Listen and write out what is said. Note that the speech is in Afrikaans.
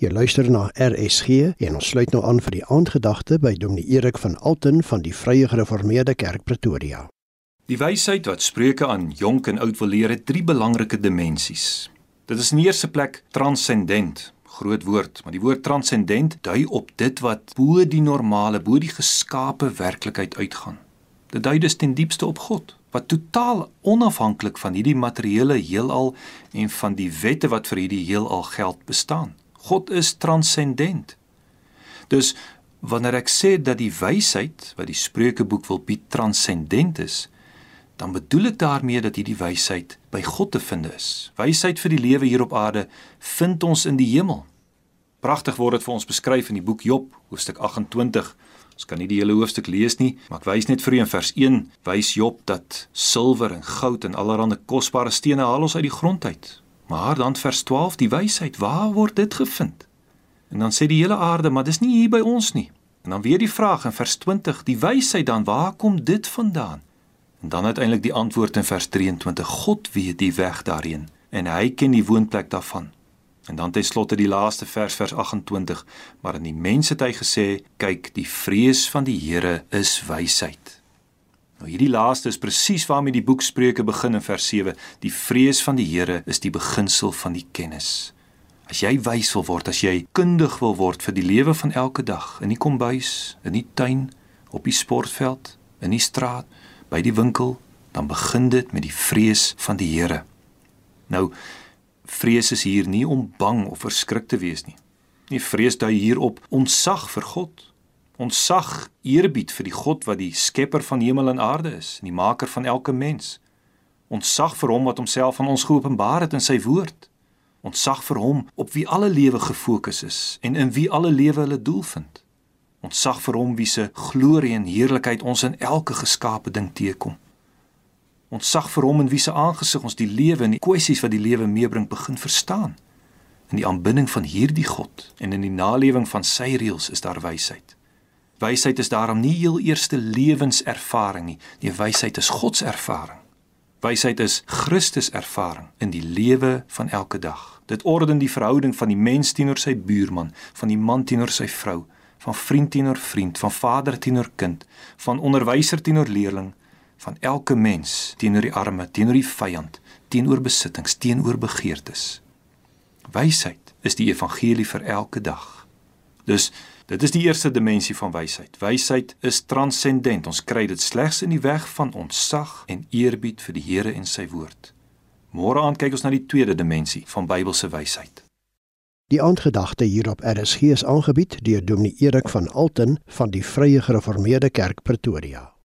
Jy luister na RSG en ons sluit nou aan vir die aandgedagte by Dominee Erik van Alten van die Vrye Gereformeerde Kerk Pretoria. Die wysheid wat Spreuke aan jonk en oud wil leer het drie belangrike dimensies. Dit is in die eerste plek transcendent, groot woord, maar die woord transcendent dui op dit wat bo die normale, bo die geskape werklikheid uitgaan. Dit dui dus ten diepste op God wat totaal onafhanklik van hierdie materiële heelal en van die wette wat vir hierdie heelal geld bestaan. God is transcendent. Dus wanneer ek sê dat die wysheid wat die Spreukeboek wil bied transcendent is, dan bedoel ek daarmee dat hierdie wysheid by God te vind is. Wysheid vir die lewe hier op aarde vind ons in die hemel. Pragtig word dit vir ons beskryf in die boek Job, hoofstuk 28. Ons kan nie die hele hoofstuk lees nie, maar ek wys net vir u in vers 1 wys Job dat silwer en goud en allerlei kosbare stene haal ons uit die grond uit. Maar dan vers 12, die wysheid, waar word dit gevind? En dan sê die hele aarde, maar dis nie hier by ons nie. En dan weer die vraag in vers 20, die wysheid dan, waar kom dit vandaan? En dan uiteindelik die antwoord in vers 23, God weet die weg daarheen en hy ken die woonplek daarvan. En dan ten slotte die laaste vers vers 28, maar in die mens het hy gesê, kyk, die vrees van die Here is wysheid. Hierdie laaste is presies waarmee die boek Spreuke begin in vers 7. Die vrees van die Here is die beginsel van die kennis. As jy wys wil word, as jy kundig wil word vir die lewe van elke dag, in die kombuis, in die tuin, op die sportveld, in die straat, by die winkel, dan begin dit met die vrees van die Here. Nou vrees is hier nie om bang of verskrik te wees nie. Nie vrees dui hier op ontzag vir God ontsag eerbied vir die God wat die skepper van hemel en aarde is, die maker van elke mens. Ontsag vir hom wat homself aan ons geopenbaar het in sy woord. Ontsag vir hom op wie alle lewe gefokus is en in wie alle lewe hulle doel vind. Ontsag vir hom wie se glorie en heerlikheid ons in elke geskape ding teekom. Ontsag vir hom in wie se aangesig ons die lewe en die kwessies wat die lewe meebring begin verstaan. In die aanbidding van hierdie God en in die nalewing van sy reëls is daar wysheid. Wysheid is daarom nie heel eerste lewenservaring nie. Die wysheid is God se ervaring. Wysheid is Christus ervaring in die lewe van elke dag. Dit orden die verhouding van die mens teenoor sy buurman, van die man teenoor sy vrou, van vriend teenoor vriend, van vader teenoor kind, van onderwyser teenoor leerling, van elke mens teenoor die arme, teenoor die vyand, teenoor besittings, teenoor begeertes. Wysheid is die evangelie vir elke dag. Dus Dit is die eerste dimensie van wysheid. Wysheid is transcendent. Ons kry dit slegs in die weg van ontzag en eerbied vir die Here en sy woord. Môre aand kyk ons na die tweede dimensie van Bybelse wysheid. Die aandgedagte hierop RSG is aangebied deur Dominee Erik van Alten van die Vrye Gereformeerde Kerk Pretoria.